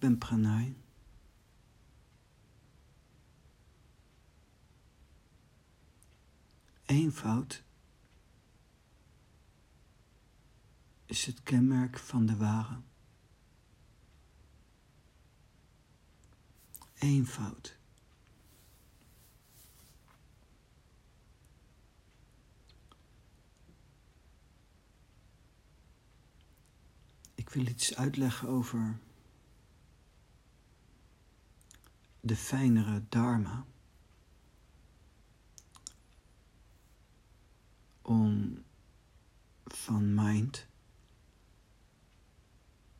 ben Pranay. Eenvoud is het kenmerk van de ware. Eenvoud. Ik wil iets uitleggen over de fijnere dharma. Om van mind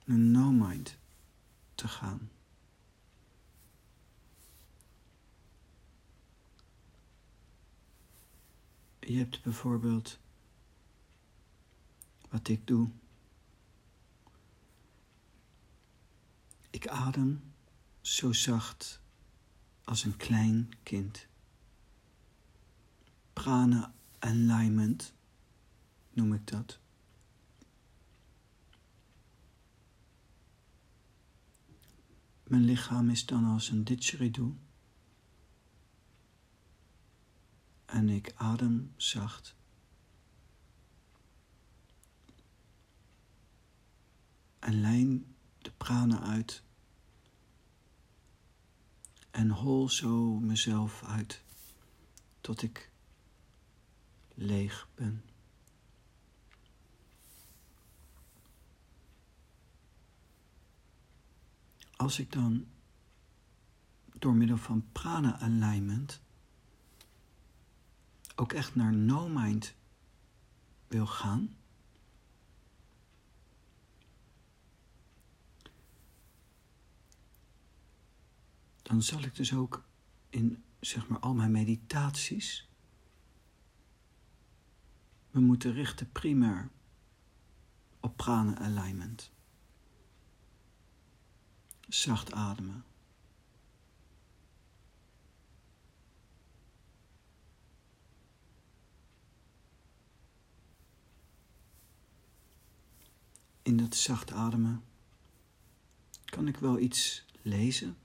naar no-mind te gaan. Je hebt bijvoorbeeld wat ik doe. Ik adem zo zacht als een klein kind. Prana alignment noem ik dat. Mijn lichaam is dan als een didgeridoo. En ik adem zacht. En lijn de prana uit. En hol zo mezelf uit tot ik leeg ben. Als ik dan door middel van prana alignment ook echt naar no mind wil gaan, dan zal ik dus ook in zeg maar al mijn meditaties me moeten richten primair op prana alignment. Zacht ademen. In dat zacht ademen kan ik wel iets lezen.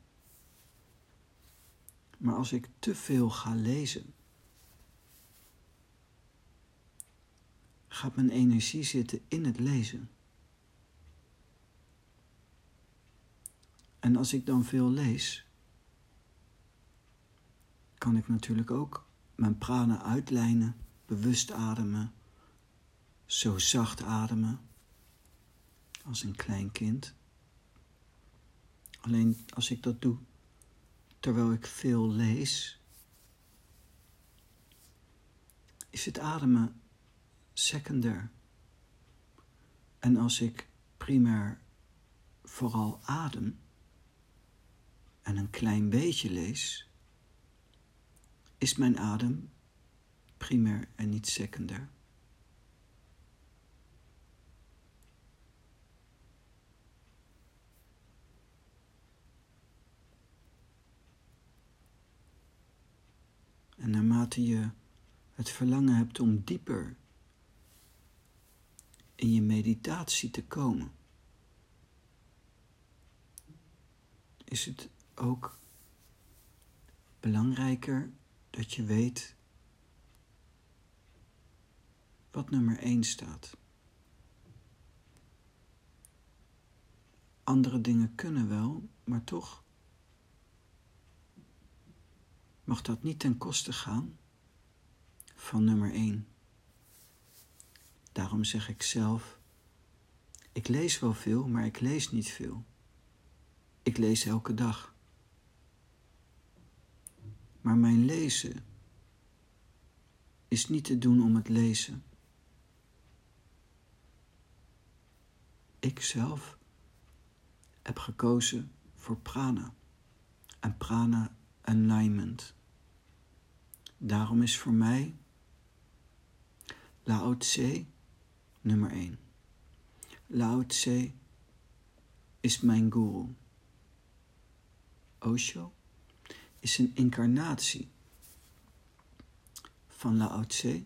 Maar als ik te veel ga lezen, gaat mijn energie zitten in het lezen. En als ik dan veel lees, kan ik natuurlijk ook mijn prana uitlijnen, bewust ademen, zo zacht ademen als een klein kind. Alleen als ik dat doe terwijl ik veel lees, is het ademen secundair. En als ik primair vooral adem en een klein beetje lees, is mijn adem primair en niet secundair. En naarmate je het verlangen hebt om dieper in je meditatie te komen, is het ook belangrijker dat je weet wat nummer 1 staat. Andere dingen kunnen wel, maar toch mag dat niet ten koste gaan van nummer 1. Daarom zeg ik zelf, ik lees wel veel, maar ik lees niet veel. Ik lees elke dag. Maar mijn lezen is niet te doen om het lezen. Ik zelf heb gekozen voor prana en prana alignment. Daarom is voor mij Lao Tse nummer 1. Lao Tse is mijn guru. Osho is een incarnatie van Lao Tse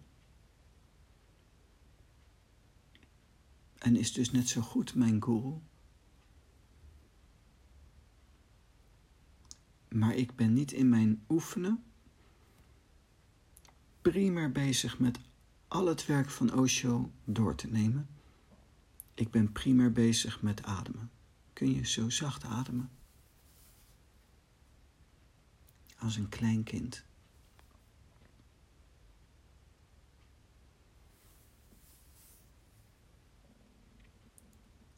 en is dus net zo goed mijn guru Maar ik ben niet in mijn oefenen primair bezig met al het werk van Osho door te nemen. Ik ben primair bezig met ademen. Kun je zo zacht ademen? Als een klein kind.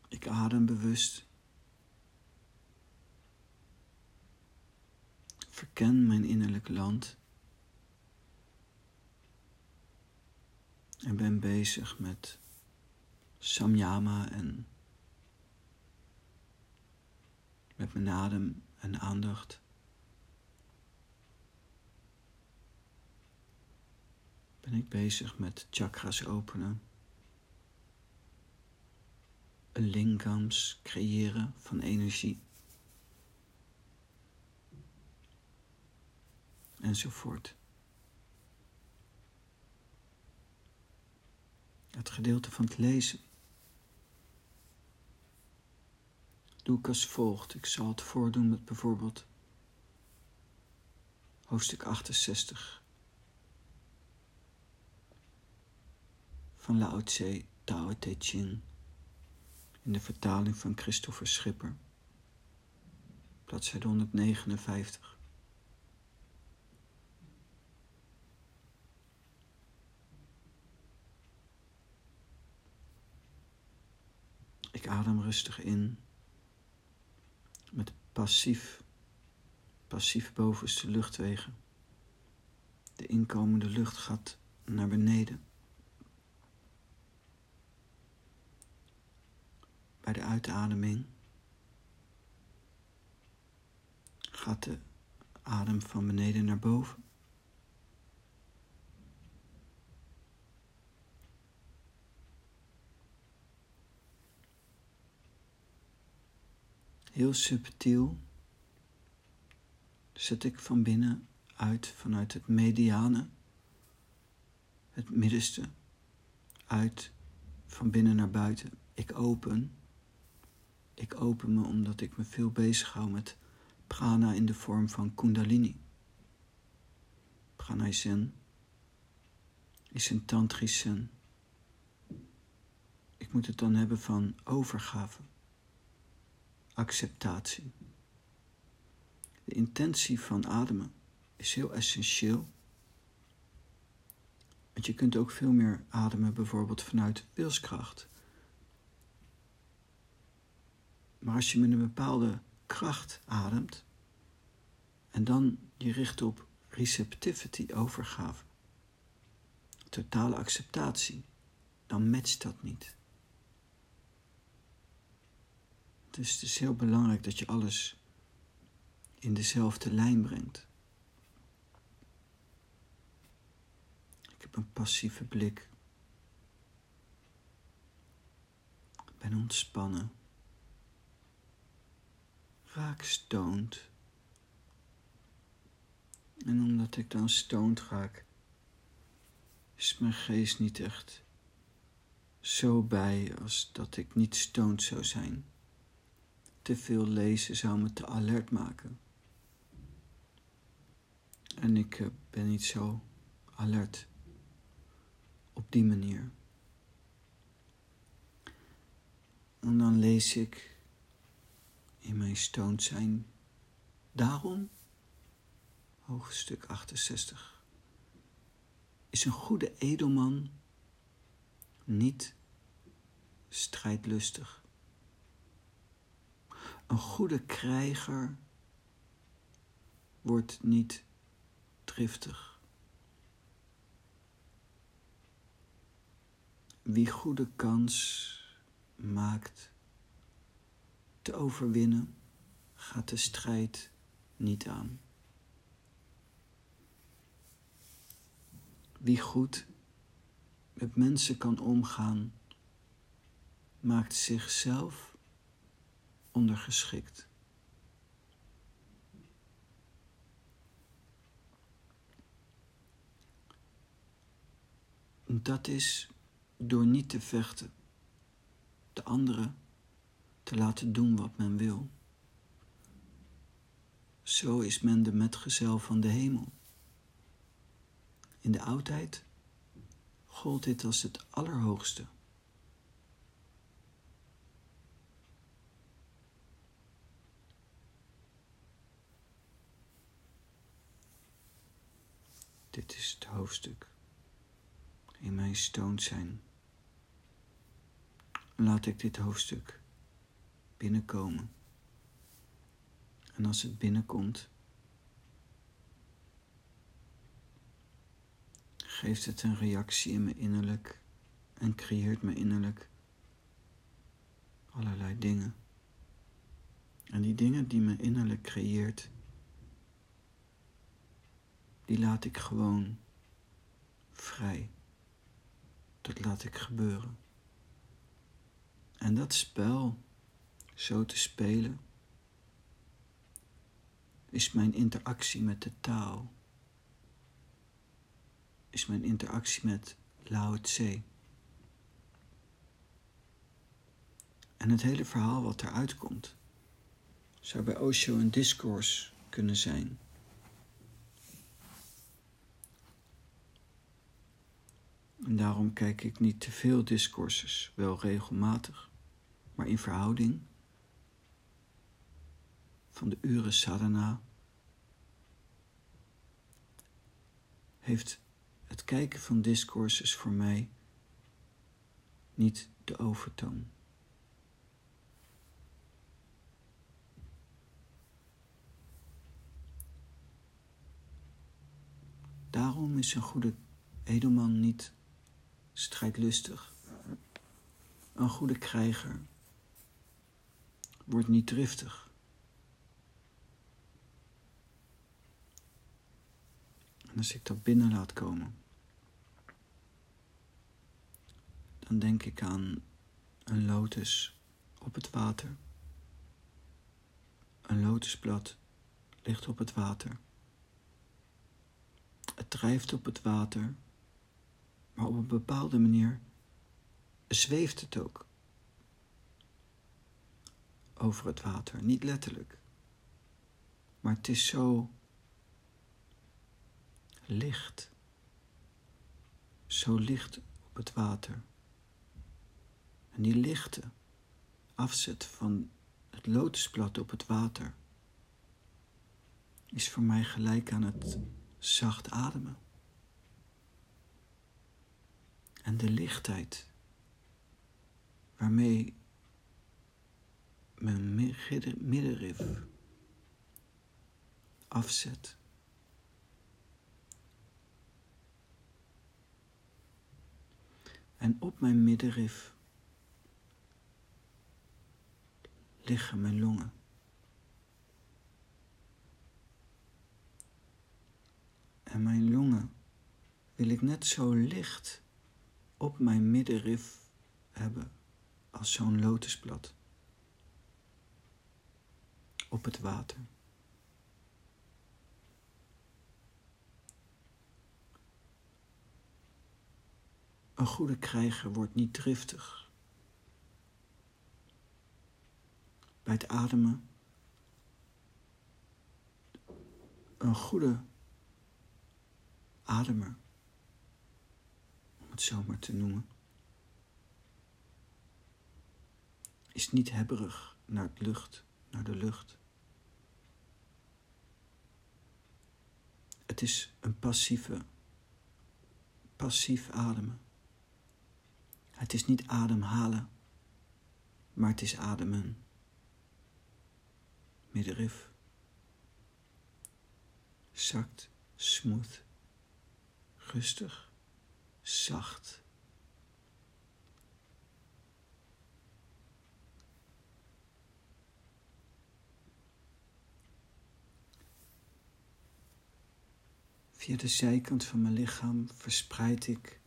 Ik adem bewust. Verken mijn innerlijk land. En ben bezig met samyama en met mijn adem en aandacht. Ben ik bezig met chakras openen. Een lingams creëren van energie. Enzovoort. Het gedeelte van het lezen doe ik als volgt. Ik zal het voordoen met bijvoorbeeld hoofdstuk 68 van Lao Tse Tao Te Ching in de vertaling van Christopher Schipper, bladzijde 159. Adem rustig in met passief, passief bovenste luchtwegen. De inkomende lucht gaat naar beneden. Bij de uitademing gaat de adem van beneden naar boven. Heel subtiel zet ik van binnen uit vanuit het mediane, het middenste, uit van binnen naar buiten. Ik open. Ik open me omdat ik me veel bezig hou met prana in de vorm van kundalini. Pranaysen is een tantrisch zen. Ik moet het dan hebben van overgave acceptatie. De intentie van ademen is heel essentieel. Want je kunt ook veel meer ademen, bijvoorbeeld vanuit wilskracht. Maar als je met een bepaalde kracht ademt en dan je richt op receptivity, overgave, totale acceptatie, dan matcht dat niet. Dus het is heel belangrijk dat je alles in dezelfde lijn brengt. Ik heb een passieve blik. Ik ben ontspannen. Raak stoned. En omdat ik dan stoned raak, is mijn geest niet echt zo bij als dat ik niet stoned zou zijn. Te veel lezen zou me te alert maken. En ik eh, ben niet zo alert op die manier. En dan lees ik in mijn stoned zijn. Daarom, hoofdstuk 68, is een goede edelman niet strijdlustig. Een goede krijger wordt niet driftig. Wie goede kans maakt te overwinnen, gaat de strijd niet aan. Wie goed met mensen kan omgaan, maakt zichzelf ondergeschikt. Dat is door niet te vechten, de anderen te laten doen wat men wil. Zo is men de metgezel van de hemel. In de oudheid gold dit als het allerhoogste. Dit is het hoofdstuk in mijn stoned zijn. Laat ik dit hoofdstuk binnenkomen. En als het binnenkomt, geeft het een reactie in me innerlijk en creëert me innerlijk allerlei dingen. En die dingen die me innerlijk creëert, die laat ik gewoon vrij. Dat laat ik gebeuren. En dat spel, zo te spelen, is mijn interactie met de taal. Is mijn interactie met Lao Tse. En het hele verhaal wat eruit komt, zou bij Osho een discours kunnen zijn. En daarom kijk ik niet te veel discourses, wel regelmatig, maar in verhouding van de uren sadhana heeft het kijken van discourses voor mij niet de overtoon. Daarom is een goede edelman niet strijdlustig. Een goede krijger wordt niet driftig. En als ik dat binnen laat komen, dan denk ik aan een lotus op het water. Een lotusblad ligt op het water. Het drijft op het water op een bepaalde manier zweeft het ook over het water. Niet letterlijk, maar het is zo licht, zo licht op het water. En die lichte afzet van het lotusblad op het water is voor mij gelijk aan het zacht ademen en de lichtheid waarmee mijn middenrif afzet. En op mijn middenrif liggen mijn longen. En mijn longen wil ik net zo licht op mijn middenrif hebben als zo'n lotusblad op het water. Een goede krijger wordt niet driftig. Bij het ademen. Een goede ademer het te noemen, is niet hebberig naar het lucht, naar de lucht. Het is een passieve, passief ademen. Het is niet ademhalen, maar het is ademen. Middenrif. Zacht, smooth, rustig zacht. Via de zijkant van mijn lichaam verspreid ik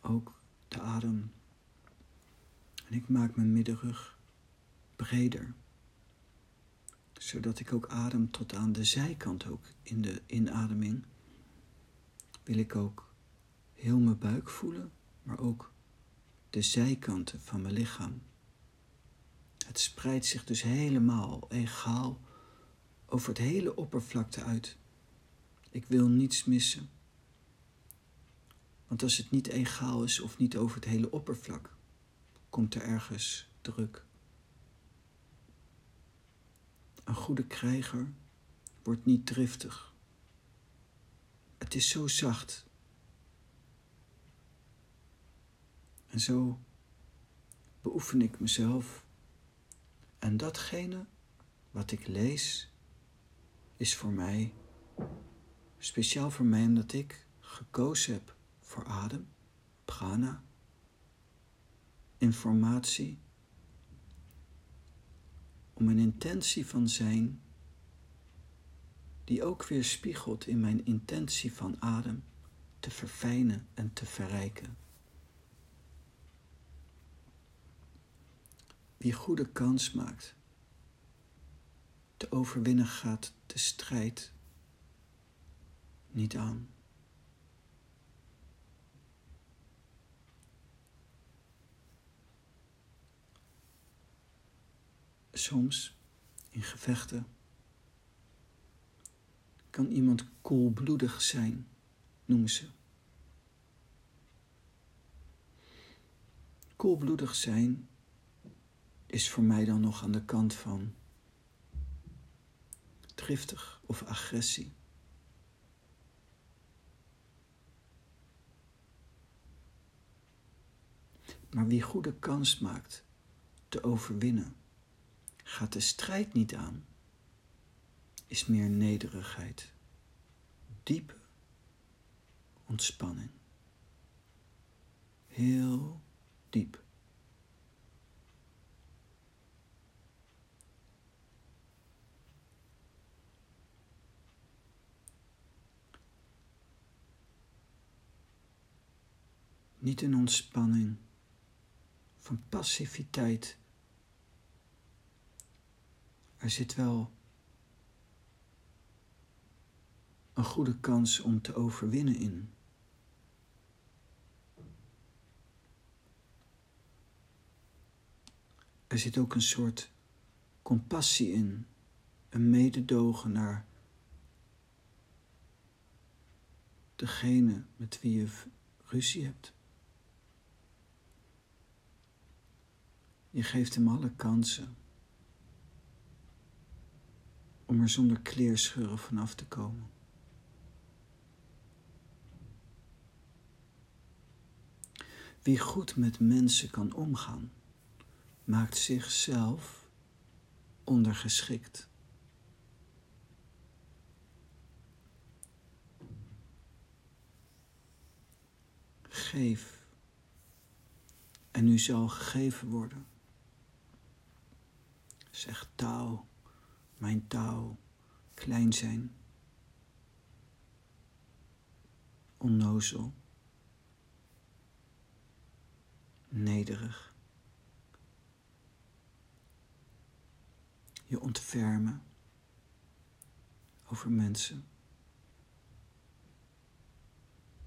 ook de adem. En ik maak mijn middenrug breder. Zodat ik ook adem tot aan de zijkant ook in de inademing. Wil ik ook heel mijn buik voelen, maar ook de zijkanten van mijn lichaam. Het spreidt zich dus helemaal egaal over het hele oppervlakte uit. Ik wil niets missen. Want als het niet egaal is of niet over het hele oppervlak, komt er ergens druk. Een goede krijger wordt niet driftig. Het is zo zacht. En zo beoefen ik mezelf. En datgene wat ik lees is voor mij, speciaal voor mij omdat ik gekozen heb voor adem, prana, informatie, om een intentie van zijn die ook weer spiegelt in mijn intentie van adem te verfijnen en te verrijken. Wie goede kans maakt, te overwinnen gaat de strijd niet aan. Soms in gevechten kan iemand koelbloedig zijn, noemen ze. Koelbloedig zijn is voor mij dan nog aan de kant van driftig of agressie. Maar wie goede kans maakt te overwinnen, gaat de strijd niet aan, is meer nederigheid, diepe ontspanning. Heel diep. Niet een ontspanning van passiviteit. Er zit wel een goede kans om te overwinnen in. Er zit ook een soort compassie in, een mededogen naar degene met wie je ruzie hebt. Je geeft hem alle kansen om er zonder kleerscheuren vanaf te komen. Wie goed met mensen kan omgaan, maakt zichzelf ondergeschikt. Geef en u zal gegeven worden. Zeg touw, mijn touw, klein zijn, onnozel, nederig. Je ontfermen over mensen,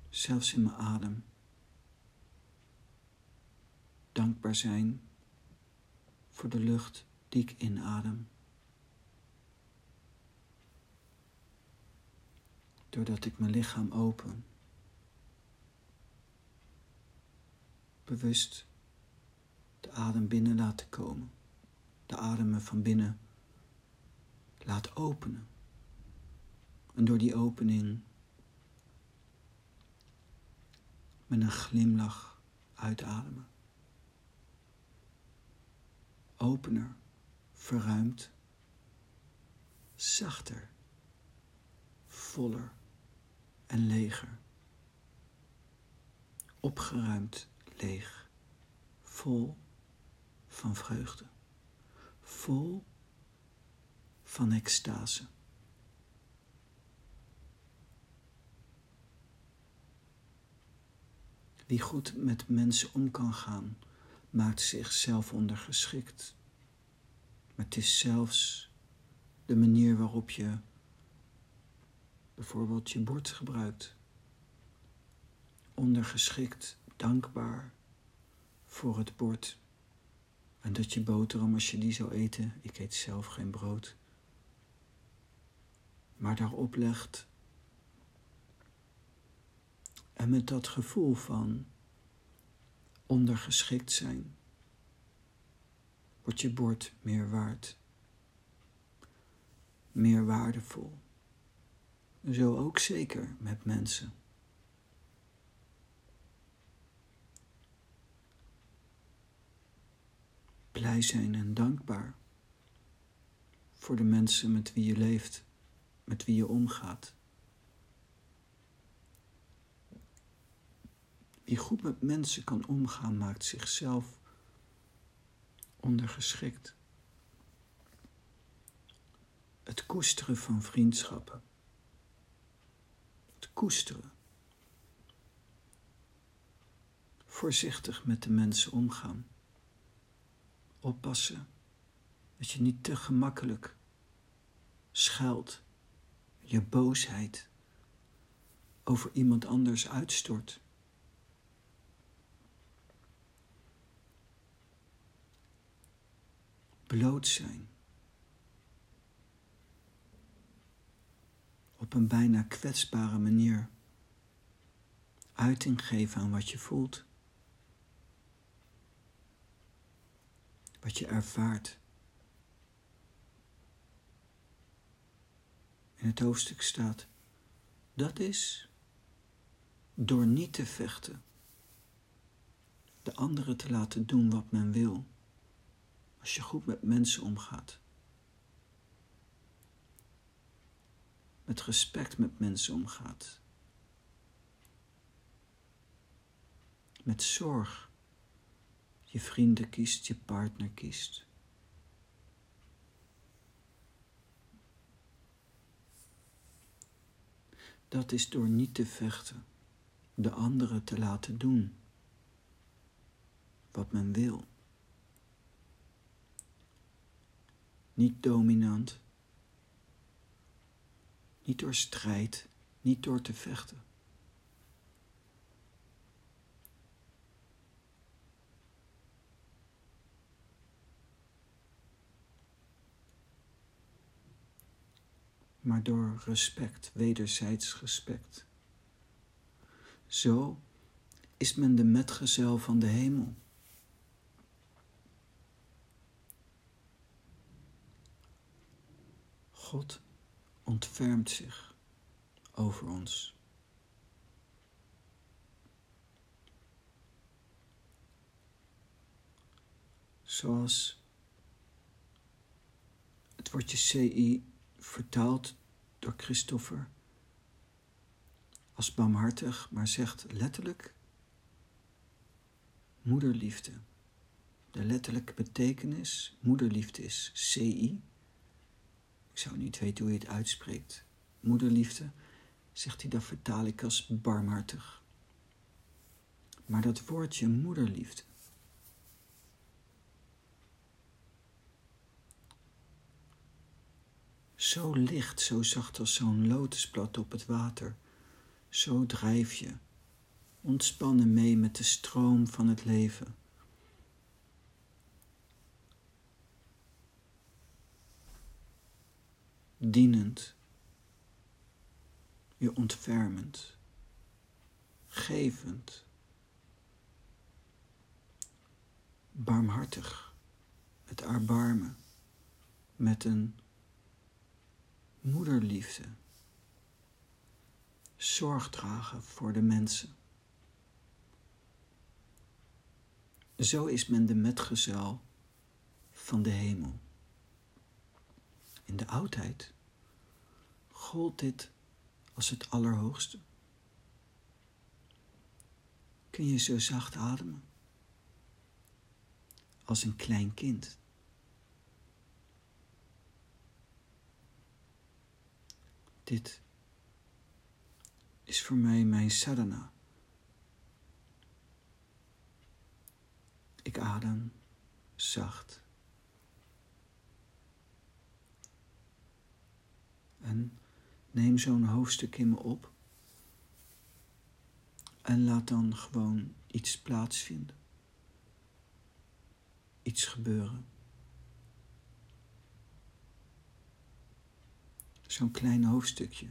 zelfs in mijn adem. Dankbaar zijn voor de lucht inadem. Doordat ik mijn lichaam open. Bewust de adem binnen laten komen. De ademen van binnen laat openen. En door die opening met een glimlach uitademen. Opener verruimd, zachter, voller. En leger. Opgeruimd, leeg, vol van vreugde, vol van extase. Wie goed met mensen om kan gaan, maakt zichzelf ondergeschikt maar het is zelfs de manier waarop je bijvoorbeeld je bord gebruikt. Ondergeschikt, dankbaar voor het bord. En dat je boterham, als je die zou eten, ik eet zelf geen brood, maar daarop legt. En met dat gevoel van ondergeschikt zijn, wordt je bord meer waard, meer waardevol. Zo ook zeker met mensen. Blij zijn en dankbaar voor de mensen met wie je leeft, met wie je omgaat. Wie goed met mensen kan omgaan, maakt zichzelf ondergeschikt. Het koesteren van vriendschappen. Het koesteren. Voorzichtig met de mensen omgaan. Oppassen dat je niet te gemakkelijk schuilt, je boosheid over iemand anders uitstort. Bloot zijn. Op een bijna kwetsbare manier uiting geven aan wat je voelt. Wat je ervaart. in het hoofdstuk staat, dat is door niet te vechten, de anderen te laten doen wat men wil, als je goed met mensen omgaat, met respect met mensen omgaat, met zorg je vrienden kiest, je partner kiest. Dat is door niet te vechten, de anderen te laten doen wat men wil. Niet dominant, niet door strijd, niet door te vechten. maar door respect, wederzijds respect. Zo is men de metgezel van de hemel. God ontfermt zich over ons. Zoals het woordje CI vertaald door Christopher als barmhartig, maar zegt letterlijk moederliefde. De letterlijke betekenis moederliefde is CI. Ik zou niet weten hoe je het uitspreekt. Moederliefde, zegt hij, dat vertaal ik als barmhartig. Maar dat woordje moederliefde Zo licht, zo zacht als zo'n lotusblad op het water. Zo drijf je, ontspannen mee met de stroom van het leven. Dienend, je ontfermend, gevend, barmhartig, het erbarmen. Met een moederliefde, zorg dragen voor de mensen. Zo is men de metgezel van de hemel. In de oudheid gold dit als het allerhoogste. Kun je zo zacht ademen als een klein kind. Dit is voor mij mijn sadhana. Ik adem zacht. En neem zo'n hoofdstuk in me op. En laat dan gewoon iets plaatsvinden. Iets gebeuren. zo'n klein hoofdstukje,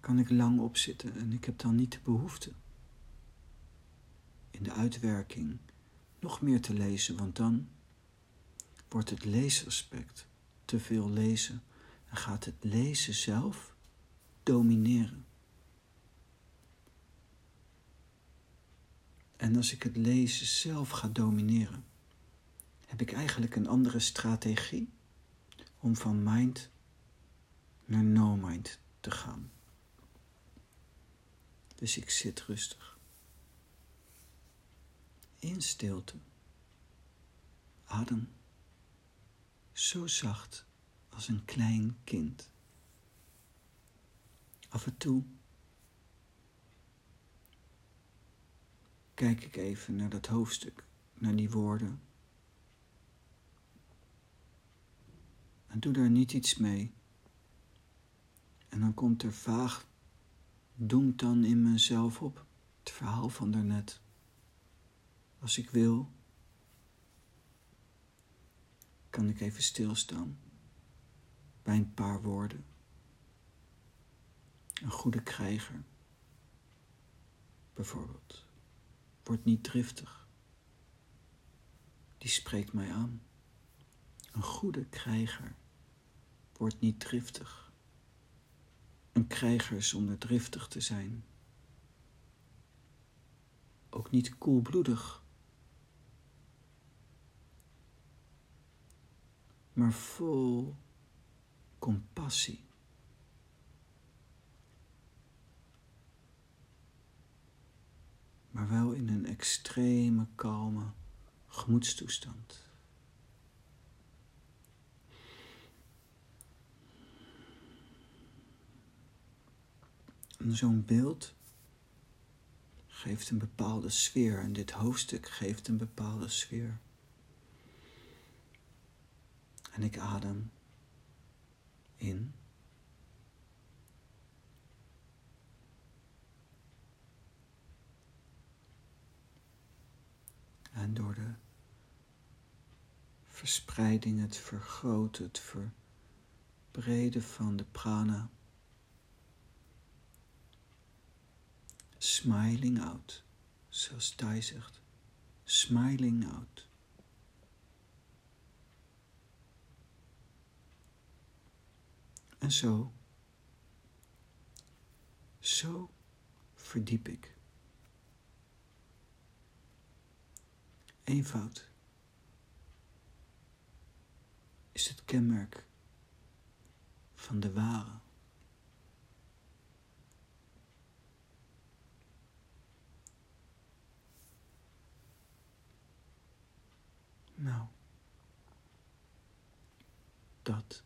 kan ik lang opzitten en ik heb dan niet de behoefte in de uitwerking nog meer te lezen, want dan wordt het leesaspect te veel lezen en gaat het lezen zelf domineren. En als ik het lezen zelf ga domineren, heb ik eigenlijk een andere strategie om van mind naar no mind te gaan. Dus ik zit rustig. In stilte. Adem. Zo zacht als een klein kind. Af en toe kijk ik even naar dat hoofdstuk, naar die woorden. En doe daar niet iets mee. En dan komt er vaag doemt dan in mezelf op, het verhaal van daarnet. Als ik wil, kan ik even stilstaan bij een paar woorden. Een goede krijger, bijvoorbeeld, wordt niet driftig. Die spreekt mij aan. Een goede krijger wordt niet driftig. Een krijger zonder driftig te zijn. Ook niet koelbloedig. Maar vol compassie. Maar wel in een extreme kalme gemoedstoestand. zo'n beeld geeft een bepaalde sfeer en dit hoofdstuk geeft een bepaalde sfeer. En ik adem in. En door de verspreiding, het vergroten, het verbreden van de prana smiling out. Zoals Thai zegt, smiling out. En zo, zo verdiep ik. Eenvoud is het kenmerk van de ware. Nou, dat